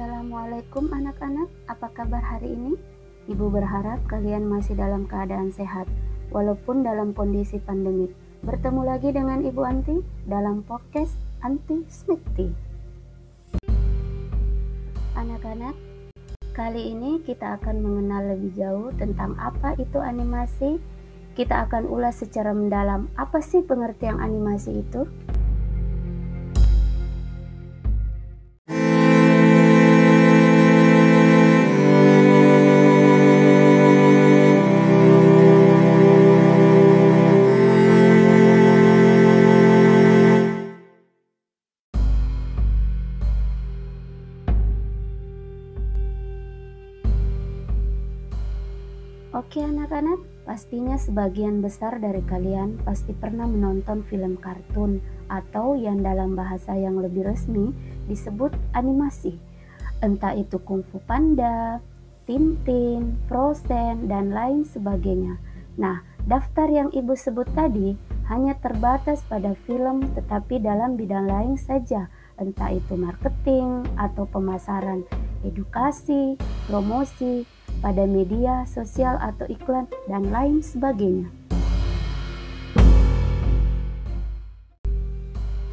Assalamualaikum anak-anak, apa kabar hari ini? Ibu berharap kalian masih dalam keadaan sehat, walaupun dalam kondisi pandemik. Bertemu lagi dengan Ibu Anti dalam podcast Anti Smithy. Anak-anak, kali ini kita akan mengenal lebih jauh tentang apa itu animasi. Kita akan ulas secara mendalam apa sih pengertian animasi itu. Oke anak-anak, pastinya sebagian besar dari kalian pasti pernah menonton film kartun atau yang dalam bahasa yang lebih resmi disebut animasi. Entah itu Kung Fu Panda, Tintin, Frozen, dan lain sebagainya. Nah, daftar yang ibu sebut tadi hanya terbatas pada film tetapi dalam bidang lain saja, entah itu marketing atau pemasaran, edukasi, promosi, pada media sosial atau iklan dan lain sebagainya.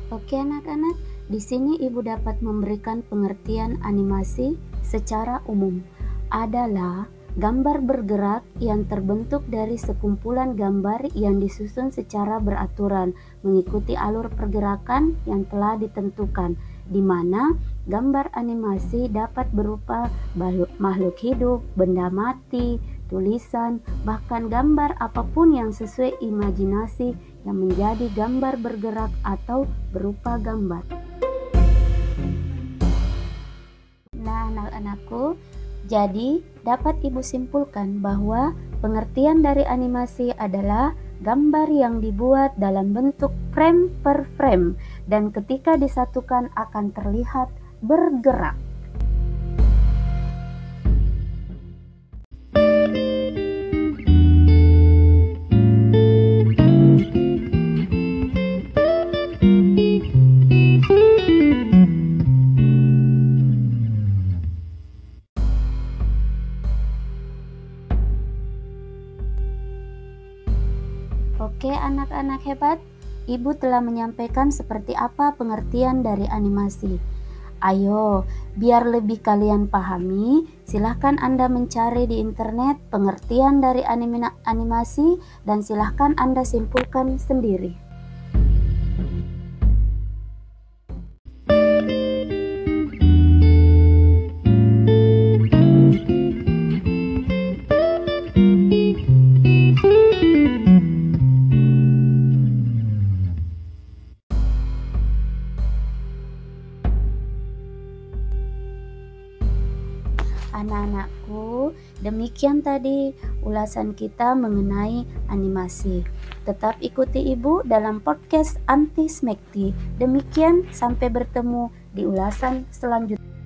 Oke anak-anak, di sini ibu dapat memberikan pengertian animasi secara umum adalah gambar bergerak yang terbentuk dari sekumpulan gambar yang disusun secara beraturan mengikuti alur pergerakan yang telah ditentukan di mana gambar animasi dapat berupa makhluk hidup, benda mati, tulisan, bahkan gambar apa pun yang sesuai imajinasi yang menjadi gambar bergerak atau berupa gambar. Nah, anak-anakku, jadi dapat Ibu simpulkan bahwa pengertian dari animasi adalah gambar yang dibuat dalam bentuk frame per frame dan ketika disatukan akan terlihat bergerak. Oke, anak-anak hebat, Ibu telah menyampaikan seperti apa pengertian dari animasi. Ayo, biar lebih kalian pahami, silahkan Anda mencari di internet pengertian dari animasi dan silahkan Anda simpulkan sendiri. Anak-anakku, demikian tadi ulasan kita mengenai animasi. Tetap ikuti Ibu dalam podcast Anti Smekti. Demikian, sampai bertemu di ulasan selanjutnya.